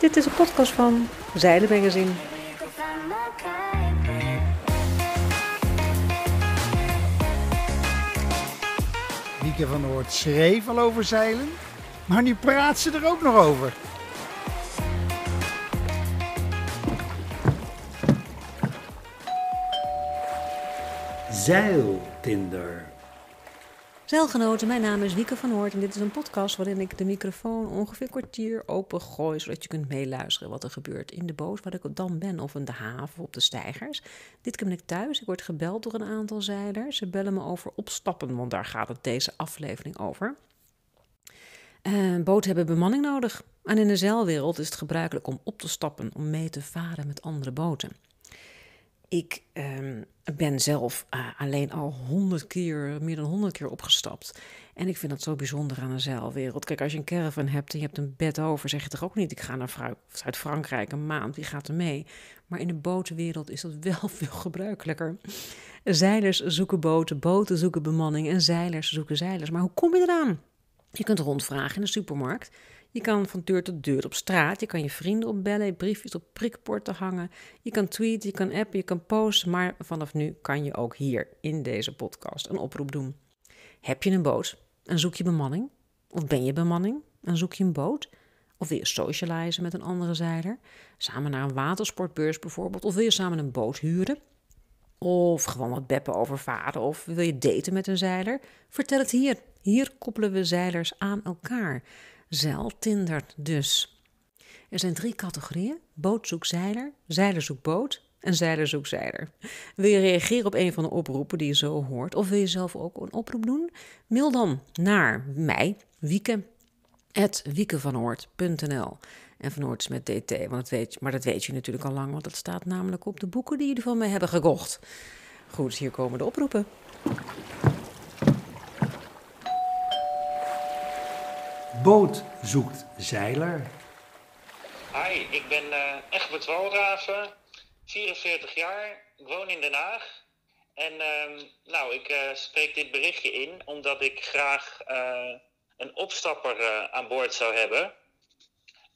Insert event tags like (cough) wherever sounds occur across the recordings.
Dit is een podcast van Zeilen Magazine. Wieke van Noord schreef al over zeilen, maar nu praat ze er ook nog over. Zeiltinder. Zeilgenoten, mijn naam is Wieke van Hoort en dit is een podcast waarin ik de microfoon ongeveer een kwartier open gooi, zodat je kunt meeluisteren wat er gebeurt in de boot, waar ik dan ben, of in de haven, op de stijgers. Dit keer ben ik thuis, ik word gebeld door een aantal zeilers. Ze bellen me over opstappen, want daar gaat het deze aflevering over. Uh, boten hebben bemanning nodig en in de zeilwereld is het gebruikelijk om op te stappen, om mee te varen met andere boten. Ik um, ben zelf uh, alleen al honderd keer, meer dan honderd keer opgestapt. En ik vind dat zo bijzonder aan de zeilwereld. Kijk, als je een caravan hebt en je hebt een bed over, zeg je toch ook niet: ik ga naar Zuid-Frankrijk een maand, wie gaat er mee? Maar in de botenwereld is dat wel (laughs) veel gebruikelijker. Zeilers zoeken boten, boten zoeken bemanning en zeilers zoeken zeilers. Maar hoe kom je eraan? Je kunt rondvragen in de supermarkt. Je kan van deur tot deur op straat. Je kan je vrienden opbellen, briefjes op prikporten hangen. Je kan tweeten, je kan appen, je kan posten. Maar vanaf nu kan je ook hier in deze podcast een oproep doen. Heb je een boot en zoek je bemanning? Of ben je bemanning en zoek je een boot? Of wil je socializen met een andere zeiler? Samen naar een watersportbeurs bijvoorbeeld? Of wil je samen een boot huren? Of gewoon wat beppen over varen? Of wil je daten met een zeiler? Vertel het hier. Hier koppelen we zeilers aan elkaar. Zeiltinder dus. Er zijn drie categorieën: boot zoekt zeiler, zeiler zoekt boot en zeiler zoekt zeiler. Wil je reageren op een van de oproepen die je zo hoort, of wil je zelf ook een oproep doen? Mail dan naar mij, Wieke. En van Hoort is met DT, want dat weet je, maar dat weet je natuurlijk al lang, want dat staat namelijk op de boeken die jullie van mij hebben gekocht. Goed, hier komen de oproepen. Boot zoekt zeiler. Hi, ik ben uh, Egbert Walraven, 44 jaar, ik woon in Den Haag. En uh, nou, ik uh, spreek dit berichtje in omdat ik graag uh, een opstapper aan boord zou hebben.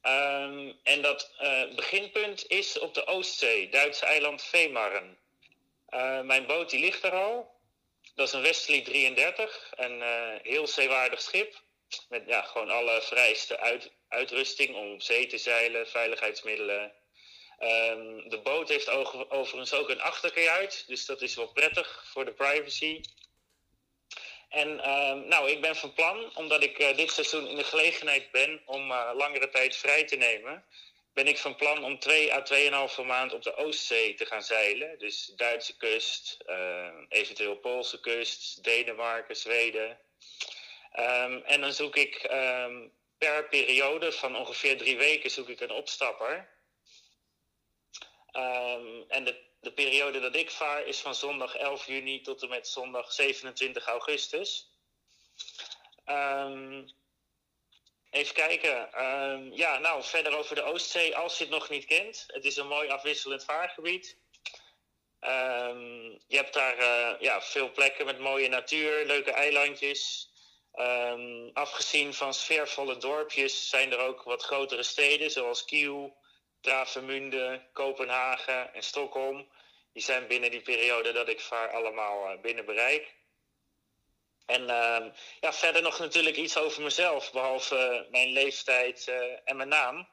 Um, en dat beginpunt is op de Oostzee, Duitse eiland Veemarren. mijn boot die ligt er al. Dat is een Westerly 33, een heel zeewaardig schip met ja, gewoon alle vereiste uit, uitrusting om op zee te zeilen, veiligheidsmiddelen. Um, de boot heeft overigens ook een achterkajuit, dus dat is wel prettig voor de privacy. En um, nou, ik ben van plan, omdat ik uh, dit seizoen in de gelegenheid ben om uh, langere tijd vrij te nemen, ben ik van plan om 2 à 2,5 maand op de Oostzee te gaan zeilen. Dus Duitse kust, uh, eventueel Poolse kust, Denemarken, Zweden. Um, en dan zoek ik um, per periode van ongeveer drie weken zoek ik een opstapper. Um, en de, de periode dat ik vaar is van zondag 11 juni tot en met zondag 27 augustus. even kijken. ja, nou, verder over de Oostzee, als je het nog niet kent. Het is een mooi afwisselend vaargebied. je hebt daar uh, ja, veel plekken met mooie natuur, leuke eilandjes. Um, afgezien van sfeervolle dorpjes zijn er ook wat grotere steden, zoals Kiel, Travemünde, Kopenhagen en Stockholm. Die zijn binnen die periode dat ik vaar allemaal uh, binnen bereik. En uh, ja, verder nog natuurlijk iets over mezelf, behalve uh, mijn leeftijd uh, en mijn naam.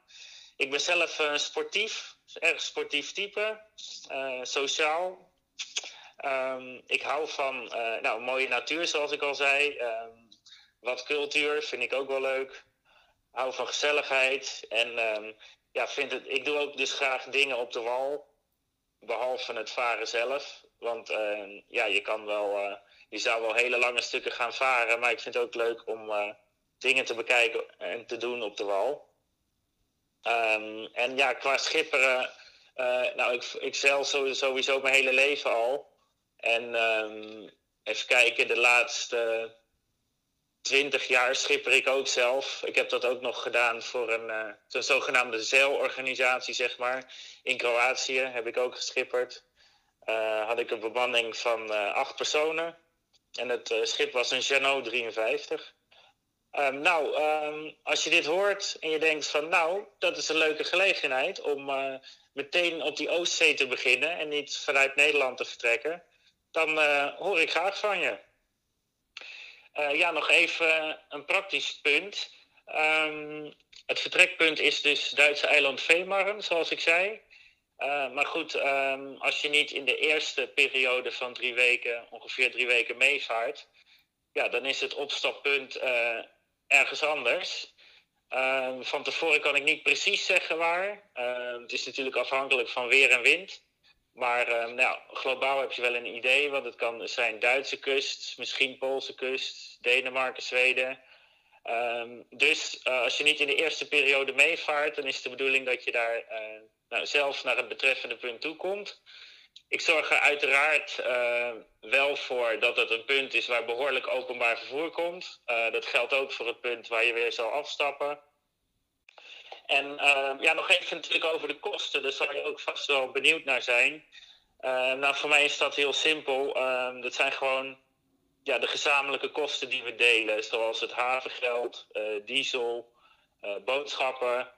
Ik ben zelf sportief, erg sportief type, sociaal. Um, ik hou van nou, mooie natuur, zoals ik al zei. Wat cultuur vind ik ook wel leuk. Hou van gezelligheid. En um, ja, vind het, ik doe ook dus graag dingen op de wal. Behalve het varen zelf. Want uh, ja, je kan wel. Uh, je zou wel hele lange stukken gaan varen. Maar ik vind het ook leuk om uh, dingen te bekijken en te doen op de wal. Um, en ja, qua schipperen. nou, ik, ik zeil sowieso mijn hele leven al. En even kijken, de laatste 20 jaar schipper ik ook zelf. Ik heb dat ook nog gedaan voor een, uh, een zogenaamde zeilorganisatie, zeg maar. In Kroatië heb ik ook geschipperd. Uh, had ik een bemanning van uh, acht personen. En het schip was een Jeannot 53. Ehm, nou, ehm, als je dit hoort en je denkt van nou, dat is een leuke gelegenheid om eh, meteen op die Oostzee te beginnen en niet vanuit Nederland te vertrekken, dan eh, hoor ik graag van je. Eh, ja, nog even een praktisch punt. Ehm, het vertrekpunt is dus Duitse eiland Veemarn, zoals ik zei. maar goed, als je niet in de eerste periode van drie weken, ongeveer drie weken meevaart, ja, dan is het opstappunt ergens anders. Ehm, van tevoren kan ik niet precies zeggen waar. Ehm, het is natuurlijk afhankelijk van weer en wind. Maar ehm, nou, globaal heb je wel een idee, want het kan zijn Duitse kust, misschien Poolse kust, Denemarken, Zweden. dus uh, als je niet in de eerste periode meevaart, dan is de bedoeling dat je daar uh, nou, zelf naar het betreffende punt toe komt. Ik zorg er uiteraard uh, wel voor dat het een punt is waar behoorlijk openbaar vervoer komt. Uh, dat geldt ook voor het punt waar je weer zal afstappen. En uh, ja, nog even natuurlijk over de kosten. Daar zal je ook vast wel benieuwd naar zijn. nou, voor mij is dat heel simpel. Ehm, dat zijn gewoon ja, de gezamenlijke kosten die we delen. Zoals het havengeld, diesel, boodschappen.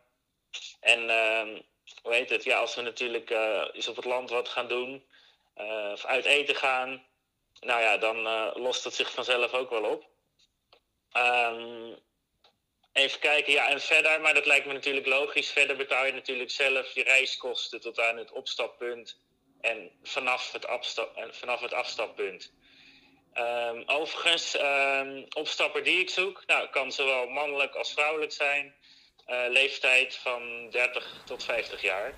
En ehm, hoe heet het? Ja, als we natuurlijk eens op het land wat gaan doen, of uit eten gaan, nou ja, dan lost het zich vanzelf ook wel op. Um, even kijken, ja, en verder, maar dat lijkt me natuurlijk logisch. Verder betaal je natuurlijk zelf je reiskosten tot aan het opstappunt en vanaf het, afstap, en vanaf het afstappunt. Um, overigens, um, opstapper die ik zoek, nou, kan zowel mannelijk als vrouwelijk zijn. Uh, leeftijd van 30 tot 50 jaar.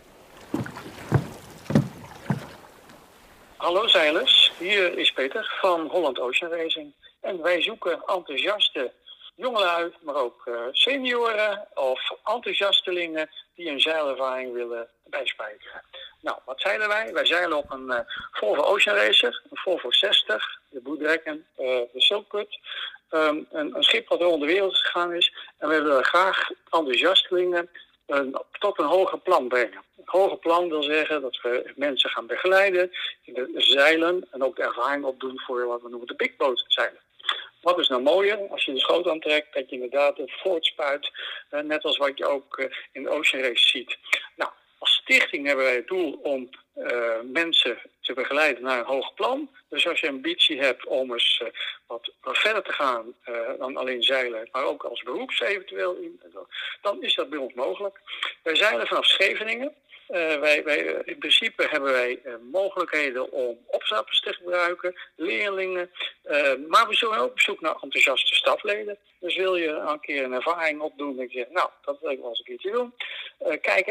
Hallo zeilers, hier is Peter van Holland Ocean Racing. En wij zoeken enthousiaste jongelui, maar ook uh, senioren of enthousiastelingen die een zeilervaring willen bijspijkeren. Nou, wat zeilen wij? Wij zeilen op een uh, Volvo Ocean Racer, een Volvo 60, de Blue uh, de Silkwood, um, een, een, schip wat rond de wereld gegaan is. En we willen graag enthousiastelingen tot een hoger plan brengen. Een hoger plan wil zeggen dat we mensen gaan begeleiden in de zeilen en ook de ervaring opdoen voor wat we noemen de big boat zeilen. Wat is nou mooier als je de schoot aantrekt, dat je inderdaad het voortspuit, uh, net als wat je ook uh, in de Ocean Race ziet. Nou, als stichting hebben wij het doel om uh, mensen te begeleiden naar een hoog plan. Dus als je ambitie hebt om eens wat, verder te gaan dan alleen zeilen, maar ook als beroeps eventueel, in, dan is dat bij ons mogelijk. Wij zeilen vanaf Scheveningen. Uh, wij, wij, in principe hebben wij uh, mogelijkheden om opstappers te gebruiken, leerlingen. Maar we zullen ook op zoek naar enthousiaste stafleden. Dus wil je een keer een ervaring opdoen en je nou, dat wil ik wel eens een keertje doen. kijk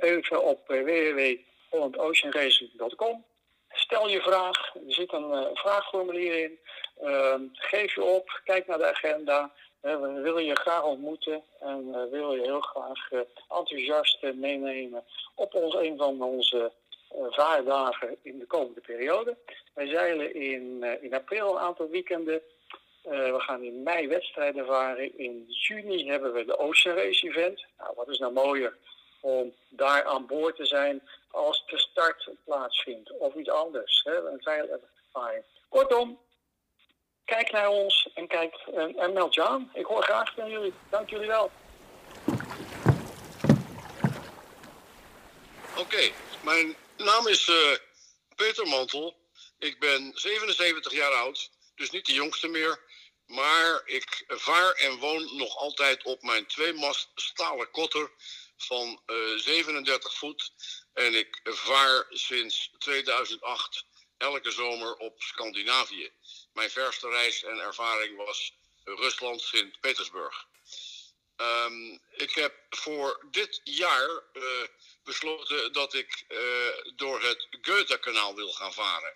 even op www.hollandoceanracing.com. Stel je vraag, er zit een vraagformulier in. Ehm, geef je op, kijk naar de agenda. We willen je graag ontmoeten en we willen je heel graag enthousiast meenemen op ons, een van onze vaardagen in de komende periode. Wij zeilen in, in april een aantal weekenden. We gaan in mei wedstrijden varen. In juni hebben we de Ocean Race Event. Nou, wat is nou mooier om daar aan boord te zijn als de start plaatsvindt of iets anders. Hè? Een zeilervaring. Kortom, kijk naar ons en, kijk, en, en meld je aan. Ik hoor graag van jullie. Dank jullie wel. Oké, mijn naam is uh, Peter Mantel. Ik ben 77 jaar oud, dus niet de jongste meer. Maar ik vaar en woon nog altijd op mijn tweemast stalen kotter van uh, 37 voet. En ik vaar sinds 2008 elke zomer op Scandinavië. Mijn verste reis en ervaring was Rusland, Sint-Petersburg. Um, ik heb voor dit jaar uh, besloten dat ik uh, door het Goethe-kanaal wil gaan varen.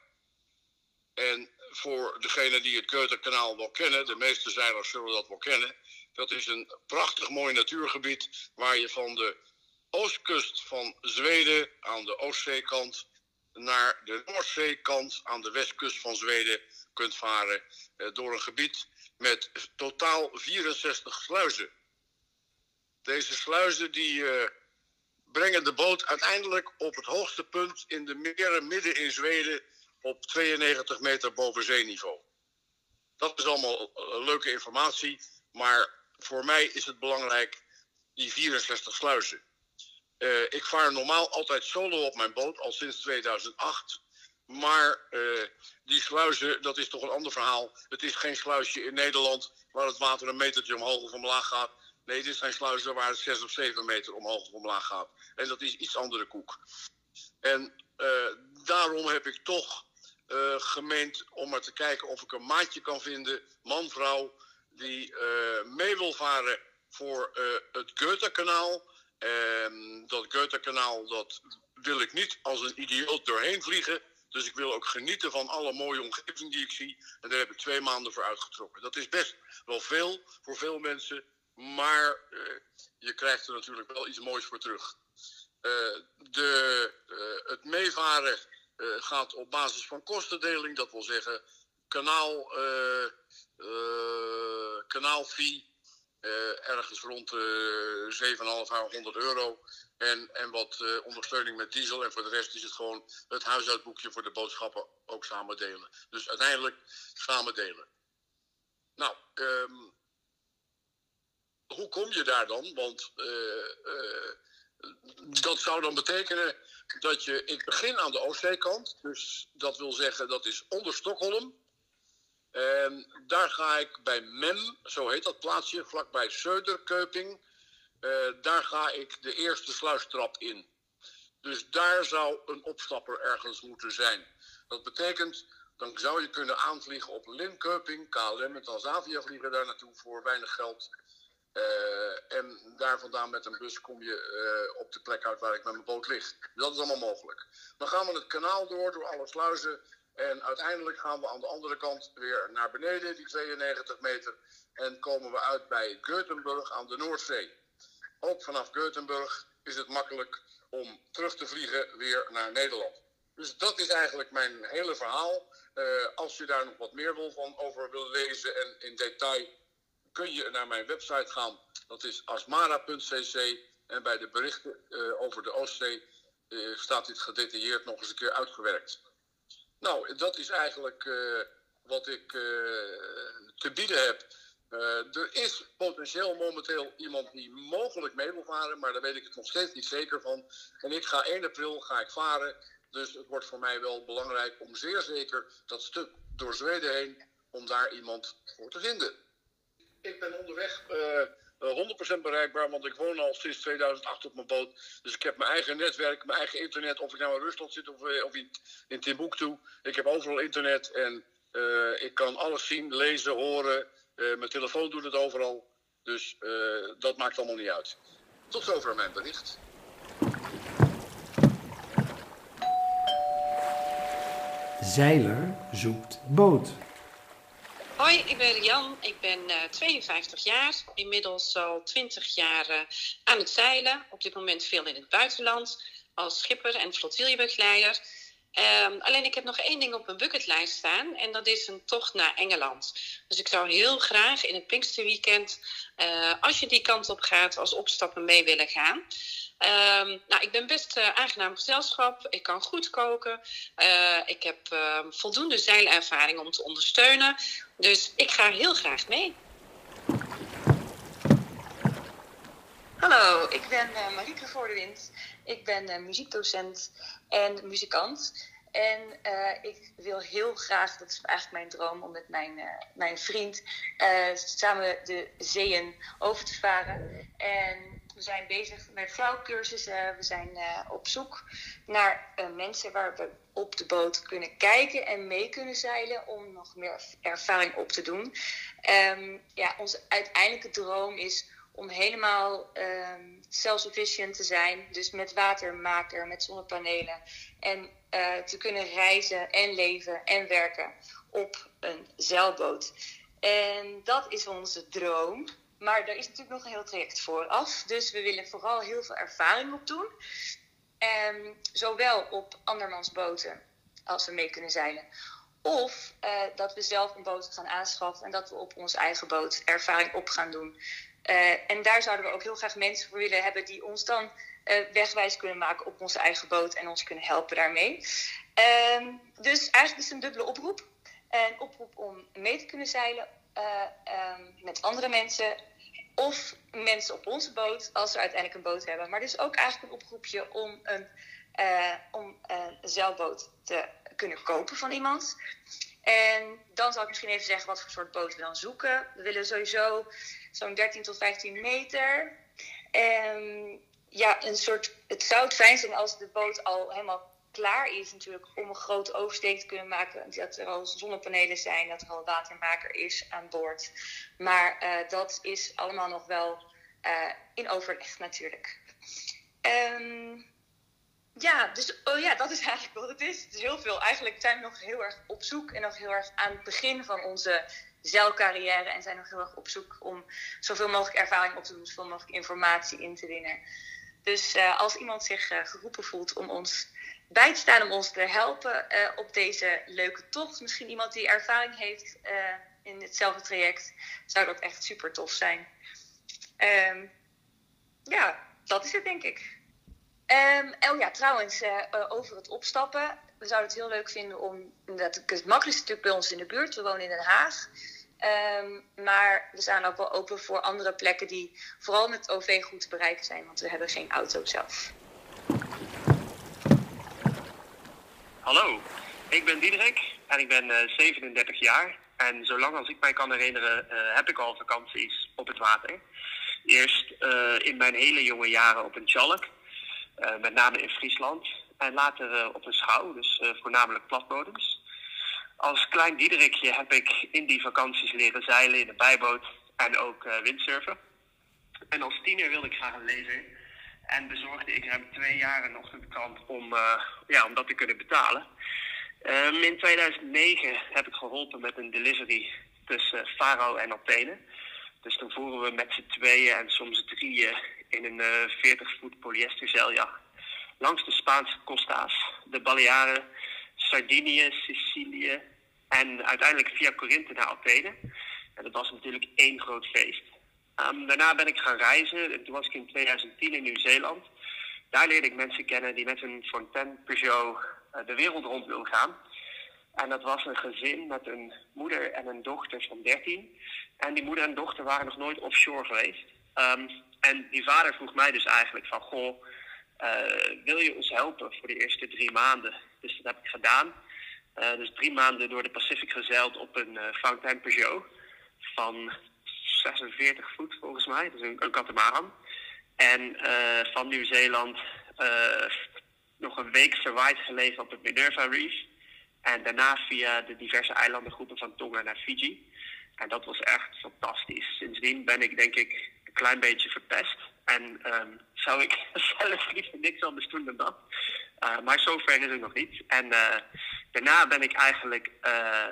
En voor degenen die het Goethe-kanaal wel kennen, de meeste zeilers zullen dat wel kennen, dat is een prachtig mooi natuurgebied waar je van de oostkust van Zweden aan de Oostzeekant naar de Noordzeekant aan de westkust van Zweden kunt varen uh, door een gebied met totaal 64 sluizen. Deze sluizen die uh, brengen de boot uiteindelijk op het hoogste punt in de meren midden in Zweden op 92 meter boven zeeniveau. Dat is allemaal uh, leuke informatie, maar voor mij is het belangrijk die 64 sluizen. Eh, ik vaar normaal altijd solo op mijn boot, al sinds 2008. Maar uh, die sluizen, dat is toch een ander verhaal. Het is geen sluisje in Nederland waar het water een metertje omhoog of omlaag gaat. Nee, dit zijn sluizen waar het 6 of 7 meter omhoog of omlaag gaat. En dat is iets andere koek. En uh, daarom heb ik toch uh, gemeend om maar te kijken of ik een maatje kan vinden, man, vrouw, die mee wil varen voor het Goethe-kanaal. Dat Goethe-kanaal, dat wil ik niet als een idioot doorheen vliegen. Dus ik wil ook genieten van alle mooie omgeving die ik zie. En daar heb ik twee maanden voor uitgetrokken. Dat is best wel veel voor veel mensen. Maar uh, je krijgt er natuurlijk wel iets moois voor terug. Uh, de, uh, het meevaren gaat op basis van kostendeling. Dat wil zeggen kanaal, kanaalfee. ergens rond 7,500 euro. En, en wat uh, ondersteuning met diesel. En voor de rest is het gewoon het huishoudboekje voor de boodschappen ook samen delen. Dus uiteindelijk samen delen. Nou, um, hoe kom je daar dan? Want uh, uh, dat zou dan betekenen dat je. Ik begin aan de Oostzeekant. Dus dat wil zeggen, dat is onder Stockholm. En daar ga ik bij Mem, zo heet dat plaatsje, vlakbij Söderköping. Uh, daar ga ik de eerste sluistrap in. Dus daar zou een opstapper ergens moeten zijn. Dat betekent, dan zou je kunnen aanvliegen op Linköping, KLM en Transavia vliegen daar naartoe voor weinig geld. Uh, en daar vandaan met een bus kom je uh, op de plek uit waar ik met mijn boot lig. Dat is allemaal mogelijk. Dan gaan we het kanaal door, door alle sluizen. En uiteindelijk gaan we aan de andere kant weer naar beneden, die 92 meter. En komen we uit bij Gothenburg aan de Noordzee ook vanaf Gothenburg is het makkelijk om terug te vliegen weer naar Nederland. Dus dat is eigenlijk mijn hele verhaal. Uh, als je daar nog wat meer wil van over wil lezen en in detail, kun je naar mijn website gaan. Dat is asmara.cc. En bij de berichten uh, over de Oostzee uh, staat dit gedetailleerd nog eens een keer uitgewerkt. Nou, dat is eigenlijk wat ik te bieden heb. Uh, er is potentieel momenteel iemand die mogelijk mee wil varen, maar daar weet ik het nog steeds niet zeker van. En ik ga 1 april ga ik varen, dus het wordt voor mij wel belangrijk om zeer zeker dat stuk door Zweden heen, om daar iemand voor te vinden. Ik ben onderweg uh, 100% bereikbaar, want ik woon al sinds 2008 op mijn boot. Dus ik heb mijn eigen netwerk, mijn eigen internet, of ik nou in Rusland zit of, of in, in Timbuktu. Ik heb overal internet en ik kan alles zien, lezen, horen. Uh, mijn telefoon doet het overal. Dus uh, dat maakt allemaal niet uit. Tot zover mijn bericht. Zeiler zoekt boot. Hoi, ik ben Jan. Ik ben uh, 52 jaar. Inmiddels al 20 jaar uh, aan het zeilen. Op dit moment veel in het buitenland. Als schipper en flotiljebegeleider. Um, alleen ik heb nog één ding op mijn bucketlijst staan. En dat is een tocht naar Engeland. Dus ik zou heel graag in het Pinksterweekend, uh, als je die kant op gaat, als opstappen mee willen gaan. Um, nou, ik ben best uh, aangenaam gezelschap. Ik kan goed koken. Uh, ik heb uh, voldoende zeilervaring om te ondersteunen. Dus ik ga heel graag mee. Hallo, ik ben Marieke Voordewind. Ik ben muziekdocent en muzikant. En uh, ik wil heel graag, dat is eigenlijk mijn droom, om met mijn, mijn vriend samen de zeeën over te varen. En we zijn bezig met vrouwcursussen. We zijn op zoek naar mensen waar we op de boot kunnen kijken en mee kunnen zeilen om nog meer ervaring op te doen. Um, ja, onze uiteindelijke droom is om helemaal um, self-sufficient te zijn. Dus met watermaker, met zonnepanelen. En uh, te kunnen reizen en leven en werken op een zeilboot. En dat is onze droom. Maar daar is natuurlijk nog een heel traject vooraf. Dus we willen vooral heel veel ervaring op doen. Um, zowel op andermans boten als we mee kunnen zeilen. Of uh, dat we zelf een boot gaan aanschaffen en dat we op onze eigen boot ervaring op gaan doen. Uh, en daar zouden we ook heel graag mensen voor willen hebben die ons dan uh, wegwijs kunnen maken op onze eigen boot en ons kunnen helpen daarmee. Uh, dus eigenlijk is het een dubbele oproep. Een oproep om mee te kunnen zeilen uh, um, met andere mensen of mensen op onze boot, als we uiteindelijk een boot hebben. Maar dus ook eigenlijk een oproepje om een, om een zeilboot te kunnen kopen van iemand. En dan zal ik misschien even zeggen wat voor soort boot we dan zoeken. We willen sowieso zo'n 13 tot 15 meter. En ja, een soort, het zou fijn zijn als de boot al helemaal klaar is natuurlijk om een grote oversteek te kunnen maken. Dat er al zonnepanelen zijn, dat er al watermaker is aan boord. Maar uh, dat is allemaal nog wel uh, in overleg natuurlijk. Um, ja, dus oh ja, dat is eigenlijk wat het is. Het is heel veel. Eigenlijk zijn we nog heel erg op zoek en nog heel erg aan het begin van onze zeilcarrière. En zijn nog heel erg op zoek om zoveel mogelijk ervaring op te doen, zoveel mogelijk informatie in te winnen. Dus uh, als iemand zich uh, geroepen voelt om ons bij te staan, om ons te helpen uh, op deze leuke tocht, misschien iemand die ervaring heeft in hetzelfde traject, zou dat echt super tof zijn. Um, ja, dat is het denk ik. Um, oh ja, trouwens, over het opstappen. We zouden het heel leuk vinden om. Dat, het makkelijkste natuurlijk bij ons in de buurt. We wonen in Den Haag. Um, maar we staan ook wel open voor andere plekken die vooral met OV goed te bereiken zijn, want we hebben geen auto zelf. Hallo, ik ben Diederik en ik ben uh, 37 jaar. En zolang als ik mij kan herinneren, heb ik al vakanties op het water. Eerst in mijn hele jonge jaren op een tjalk. Met name in Friesland. En later op een schouw, dus voornamelijk platbodems. Als klein Diederikje heb ik in die vakanties leren zeilen in de bijboot en ook windsurfen. En als tiener wilde ik graag een. En bezorgde ik ruim twee jaar een ochtendkrant om, ja, om dat te kunnen betalen. Um, in 2009 heb ik geholpen met een delivery tussen Faro en Athene. Dus dan voeren we met z'n tweeën en soms drieën in een uh, 40 voet polyester zeiljacht. Langs de Spaanse costa's, de Balearen, Sardinië, Sicilië en uiteindelijk via Corinthe naar Athene. En dat was natuurlijk één groot feest. Um, daarna ben ik gaan reizen en toen was ik in 2010 in Nieuw-Zeeland. Daar leerde ik mensen kennen die met een Fontaine Peugeot uh, de wereld rond wilden gaan. En dat was een gezin met een moeder en een dochter van 13. En die moeder en dochter waren nog nooit offshore geweest. Um, en die vader vroeg mij dus eigenlijk van, goh, uh, wil je ons helpen voor de eerste drie maanden? Dus dat heb ik gedaan. Uh, dus drie maanden door de Pacific gezeild op een uh, Fountain Peugeot van 46 voet volgens mij, dus een, een katamaran. En van Nieuw-Zeeland nog een week verwaaid gelegen op het Minerva Reef. En daarna via de diverse eilandengroepen van Tonga naar Fiji. En dat was echt fantastisch. Sindsdien ben ik denk ik een klein beetje verpest. En um, zou ik (laughs) zelf liever niks anders doen dan dat. Uh, maar zover is het nog niet. En uh, daarna ben ik eigenlijk uh,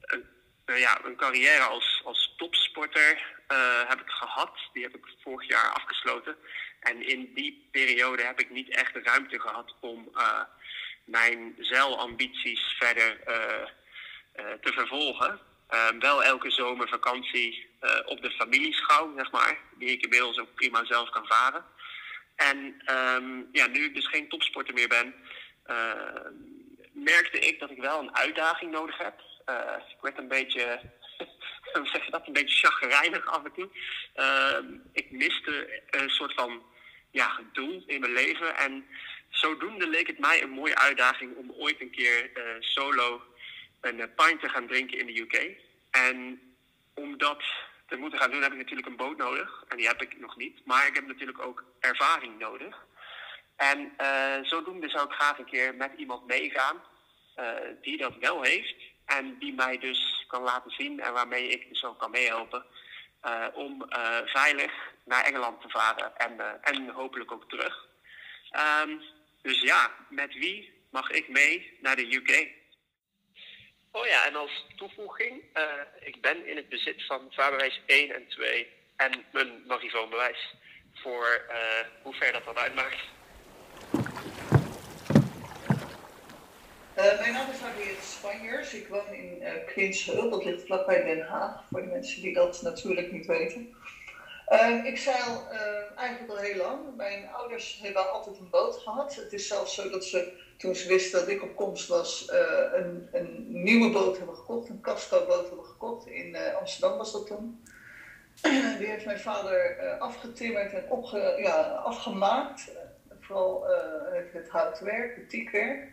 een, ja, een carrière als, als topsporter heb ik gehad. Die heb ik vorig jaar afgesloten. En in die periode heb ik niet echt de ruimte gehad om mijn zeilambities verder te vervolgen. Uh, wel elke zomer vakantie uh, op de familieschouw, zeg maar. Die ik inmiddels ook prima zelf kan varen. En um, ja, nu ik dus geen topsporter meer ben, uh, merkte ik dat ik wel een uitdaging nodig heb. ik werd een beetje, (laughs) zeg je dat, een beetje chagrijnig af en toe. ik miste een soort van ja, doel in mijn leven. En zodoende leek het mij een mooie uitdaging om ooit een keer solo een pint te gaan drinken in de UK. En om dat te moeten gaan doen heb ik natuurlijk een boot nodig. En die heb ik nog niet. Maar ik heb natuurlijk ook ervaring nodig. En uh, zodoende zou ik graag een keer met iemand meegaan uh, die dat wel heeft. En die mij dus kan laten zien en waarmee ik dus ook kan meehelpen. Uh, om veilig naar Engeland te varen en, en hopelijk ook terug. Um, dus ja, met wie mag ik mee naar de UK? Oh ja, en als toevoeging, uh, ik ben in het bezit van vaarbewijs 1 en 2 en mijn marifoonbewijs. Voor uh, hoe ver dat dan uitmaakt. Uh, mijn naam is Mariette Spanjers. Ik woon in uh, Klinshul, dat ligt vlakbij Den Haag, voor de mensen die dat natuurlijk niet weten. Uh, ik zeil eigenlijk al heel lang. Mijn ouders hebben altijd een boot gehad. Het is zelfs zo dat ze toen ze wisten dat ik op komst was, uh, een, een, nieuwe boot hebben gekocht, een casco-boot hebben gekocht. In uh, Amsterdam was dat toen. (clears throat) Die heeft mijn vader uh, afgetimmerd en opge, ja, afgemaakt. vooral het, het houtwerk, het tiekwerk.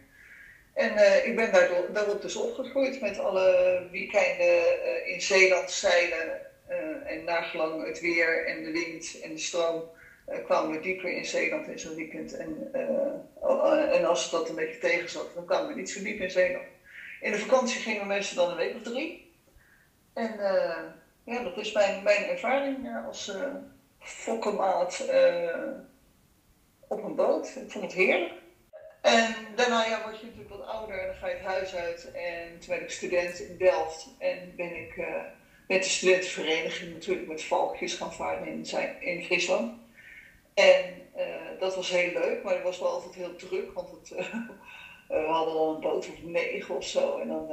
En ik ben daardoor, daarop dus opgegroeid met alle weekenden in Zeeland zeilen. En nagelang het weer en de wind en de stroom kwamen we dieper in Zeeland in zo'n weekend. En, en als dat een beetje tegen zat, dan kwamen we niet zo diep in Zeeland. In de vakantie gingen meestal dan een week of drie. En ja, dat is mijn, mijn ervaring als uh, fokkenmaat op een boot. Ik vond het heerlijk. En daarna ja, word je natuurlijk wat ouder en dan ga je het huis uit. En toen ben ik student in Delft en ben ik met de studentenvereniging natuurlijk met valkjes gaan varen in, in Friesland. En dat was heel leuk, maar het was wel altijd heel druk, want het, (laughs) we hadden al een boot of negen of zo. En dan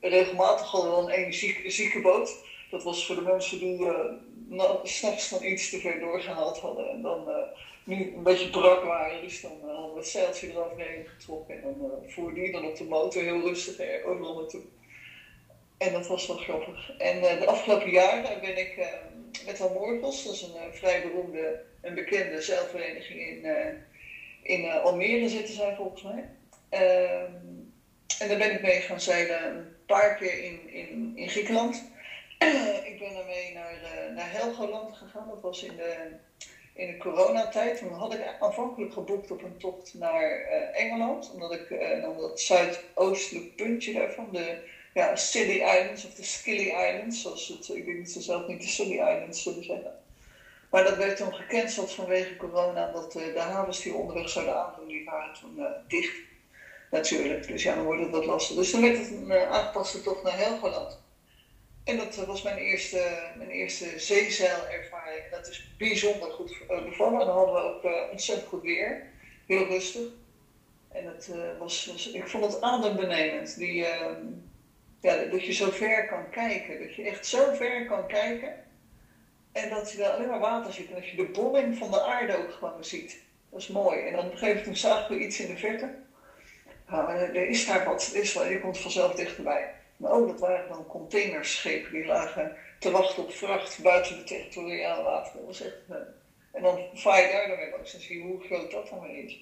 regelmatig hadden we dan een zieke, zieke boot. Dat was voor de mensen die uh, s'nachts dan iets te ver doorgehaald hadden. En dan nu een beetje brak waren. Dus dan hadden we het zeiltje eroverheen getrokken. En dan voerde die dan op de motor heel rustig overal naartoe. En dat was wel grappig. En de afgelopen jaren ben ik met Al Morgels, dat is een vrij beroemde en bekende zeilvereniging in, in Almere zitten zij volgens mij. Ehm, en daar ben ik mee gaan zeilen paar keer in, in, in Griekenland. (clears throat) ik ben daarmee naar, uh, naar Helgoland gegaan. Dat was in de, in de coronatijd. Toen had ik aanvankelijk geboekt op een tocht naar uh, Engeland. Omdat ik uh, dan dat zuidoostelijk puntje daarvan, de ja, Scilly Islands of de Skilly Islands. Zoals het, ik denk dat ze zelf niet de Scilly Islands zullen zeggen. Maar dat werd toen gecanceld vanwege corona. Dat de havens die onderweg zouden aandoen, die waren toen dicht natuurlijk. Dus ja, dan wordt het lastig. Dus dan werd het een uh, aangepaste tocht naar Helgoland. En dat was mijn eerste, mijn eerste zeezeilervaring. Dat is bijzonder goed bevallen. En dan hadden we ook ontzettend goed weer. Heel rustig. En was, was, ik vond het adembenemend. Die, ehm, ja, dat je zo ver kan kijken. Dat je echt zo ver kan kijken. En dat je daar alleen maar water ziet. En dat je de bolling van de aarde ook gewoon ziet. Dat is mooi. En dan op een gegeven moment zagen we iets in de verte. Nou, er is daar wat, is wel, je komt vanzelf dichterbij. Maar ook dat waren dan containerschepen die lagen te wachten op vracht buiten de territoriale water. Dat was uh, en dan vaar je daar dan weer langs en zie je hoe groot dat dan weer is.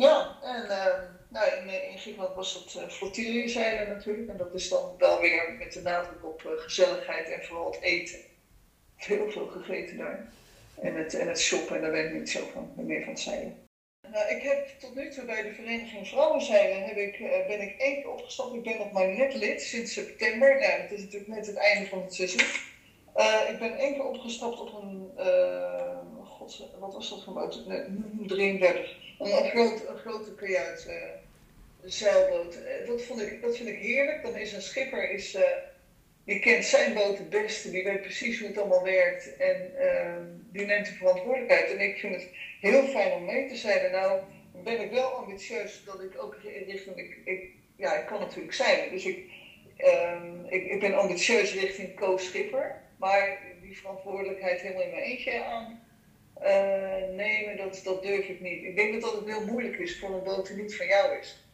Ja, en uh, nou, in, Griekenland was dat uh, natuurlijk. En dat is dan wel weer met de nadruk op uh, gezelligheid en vooral het eten. Heel veel gegeten daar. En het, en het shoppen, en daar ben ik niet zo van, meer van het zeilen. Nou, ik heb tot nu toe bij de Vereniging Vrouwenzeilen heb ik, uh, ben ik één keer opgestapt. Ik ben nog maar net lid sinds september. Nou, het is natuurlijk net het einde van het seizoen. Ik ben één keer opgestapt op een, wat was dat voor boot? Nee, 33. Een, groot, een grote kajuit zeilboot. dat, vond ik, dat vind ik heerlijk. Dan is een schipper, is, die kent zijn boot het beste, die weet precies hoe het allemaal werkt. En ehm, die neemt de verantwoordelijkheid. En ik vind het heel fijn om mee te zijn. nou ben ik wel ambitieus dat ik ook richting, ik, ja, ik kan natuurlijk zijn. Dus ik, um, ik, ik, ben ambitieus richting co-schipper. Maar die verantwoordelijkheid helemaal in mijn eentje aan uh, nemen, dat, dat durf ik niet. Ik denk dat dat heel moeilijk is voor een boot die niet van jou is.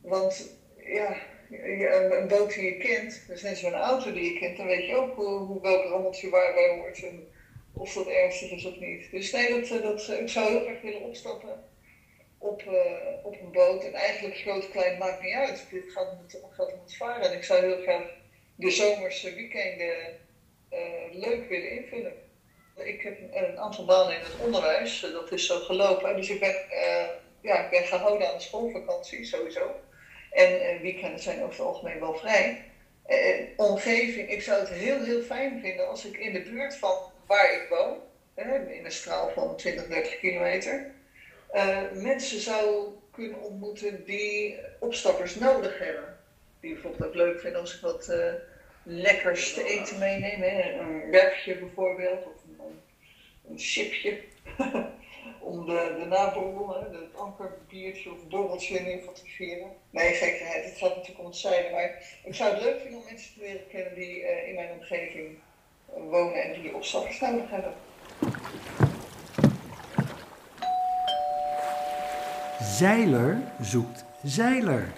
Want ja, een boot die je kent, dus net zo'n auto die je kent, dan weet je ook hoe, hoe welk rammeltje waarbij hoort en of dat ernstig is of niet. Dus nee, dat, dat, ik zou heel erg willen opstappen op, op een boot. En eigenlijk groot klein maakt niet uit. Dit gaat om het, gaat varen. En ik zou heel graag de zomerse weekenden leuk willen invullen. Ik heb een aantal banen in het onderwijs, dat is zo gelopen. Dus ik ben, uh, ja, ik ben gehouden aan de schoolvakantie sowieso. En weekenden zijn over het algemeen wel vrij. omgeving, ik zou het heel, heel fijn vinden als ik in de buurt van waar ik woon, in een straal van 20, 30 kilometer, mensen zou kunnen ontmoeten die opstappers nodig hebben. Die bijvoorbeeld ook leuk vinden als ik wat lekkers te eten meeneem. Hè? Een werfje bijvoorbeeld, een, chipje. (laughs) om de, de naborrel, het ankerbiertje of borreltje in ieder geval te vieren. Nee, gekheid, het gaat natuurlijk om het zijde. Maar ik zou het leuk vinden om mensen te leren kennen die uh, in mijn omgeving wonen en die opstappers nodig hebben. Zeiler zoekt zeiler.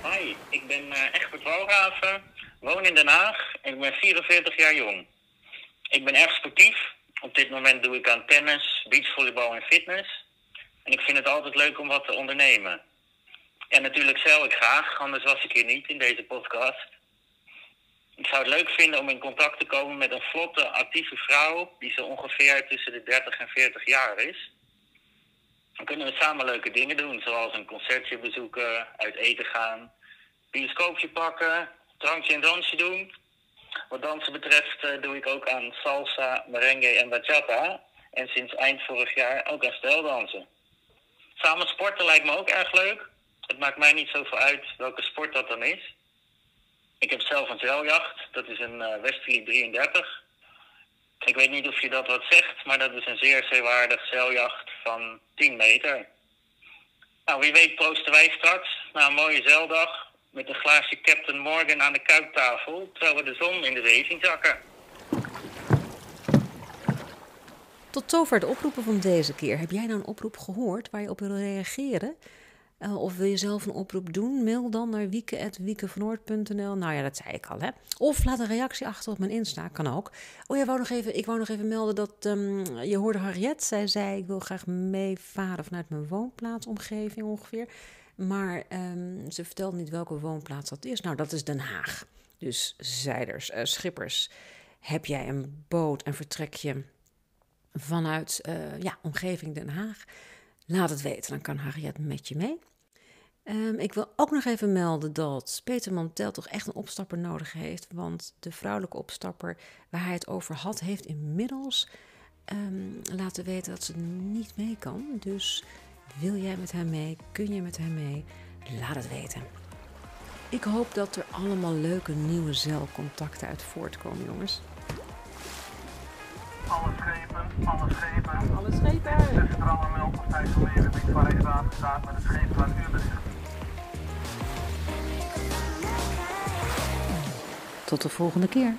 Hoi, ik ben uh, Egbert Walraven, woon in Den Haag en ik ben 44 jaar jong. Ik ben erg dit moment doe ik aan tennis, beachvolleybal en fitness. En ik vind het altijd leuk om wat te ondernemen. En natuurlijk zeil ik graag, anders was ik hier niet in deze podcast. Ik zou het leuk vinden om in contact te komen met een vlotte, actieve vrouw die zo ongeveer tussen de 30 en 40 jaar is. Dan kunnen we samen leuke dingen doen, zoals een concertje bezoeken, uit eten gaan, bioscoopje pakken, drankje en dansje doen. Wat dansen betreft eh, doe ik ook aan salsa, merengue en bachata. En sinds eind vorig jaar ook aan stijldansen. Samen sporten lijkt me ook erg leuk. Het maakt mij niet zoveel uit welke sport dat dan is. Ik heb zelf een zeiljacht, dat is een uh, Westerly 33. Ik weet niet of je dat wat zegt, maar dat is een zeer zeewaardig zeiljacht van 10 meter. Nou, wie weet proosten wij straks na een mooie zeildag met een glaasje Captain Morgan aan de kuiptafel, terwijl we de zon in de zee zakken. Tot zover de oproepen van deze keer. Heb jij nou een oproep gehoord waar je op wil reageren? Uh, of wil je zelf een oproep doen? Mail dan naar wieke.wiekevanoord.nl. Nou ja, dat zei ik al, hè. Of laat een reactie achter op mijn Insta, kan ook. Oh ja, wou nog even, ik wou nog even melden dat um, je hoorde Harriet. Zij zei, ik wil graag meevaren vanuit mijn woonplaatsomgeving ongeveer. Maar um, ze vertelde niet welke woonplaats dat is. Nou, dat is Den Haag. Dus zeiders, uh, schippers. Heb jij een boot en vertrek je vanuit uh, ja, omgeving Den Haag? Laat het weten, dan kan Harriet met je mee. Um, ik wil ook nog even melden dat Peter Mantel toch echt een opstapper nodig heeft. Want de vrouwelijke opstapper waar hij het over had, heeft inmiddels um, laten weten dat ze niet mee kan. Dus wil jij met hem mee? Kun je met hem mee? Laat het weten. Ik hoop dat er allemaal leuke nieuwe zeilcontacten uit voortkomen, jongens. Alle schepen, alle schepen. Alle schepen. Tussen Drammen, of Thijsselmeer, niet waar ik water staat met het scheep van. Tot de volgende keer.